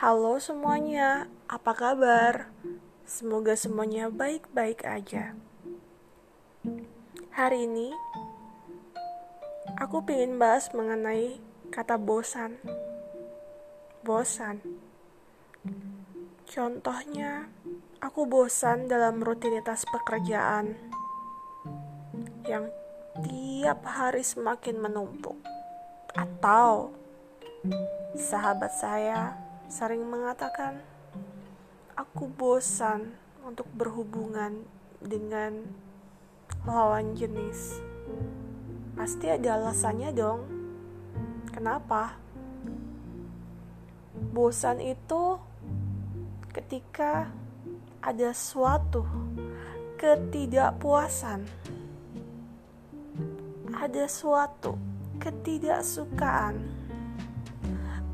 Halo semuanya, apa kabar? Semoga semuanya baik-baik aja. Hari ini, aku ingin bahas mengenai kata bosan. Bosan. Contohnya, aku bosan dalam rutinitas pekerjaan yang tiap hari semakin menumpuk. Atau sahabat saya sering mengatakan, "Aku bosan untuk berhubungan dengan lawan jenis." Pasti ada alasannya dong. Kenapa? Bosan itu ketika ada suatu ketidakpuasan, ada suatu ketidaksukaan,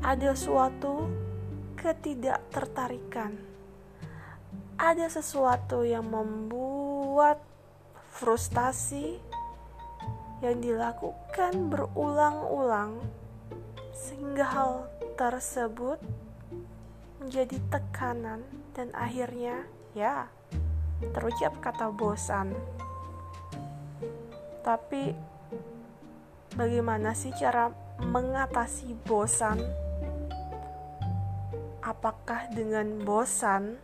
ada suatu ketidaktertarikan. Ada sesuatu yang membuat frustasi yang dilakukan berulang-ulang sehingga hal tersebut menjadi tekanan dan akhirnya ya terucap kata bosan. Tapi bagaimana sih cara mengatasi bosan? Apakah dengan bosan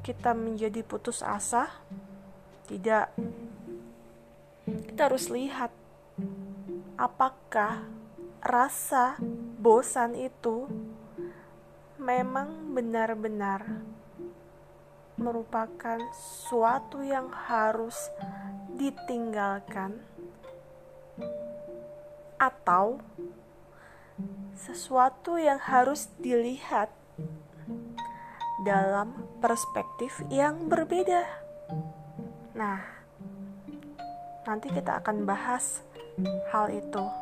kita menjadi putus asa? Tidak. Kita harus lihat apakah rasa bosan itu memang benar-benar merupakan suatu yang harus ditinggalkan atau sesuatu yang harus dilihat dalam perspektif yang berbeda. Nah, nanti kita akan bahas hal itu.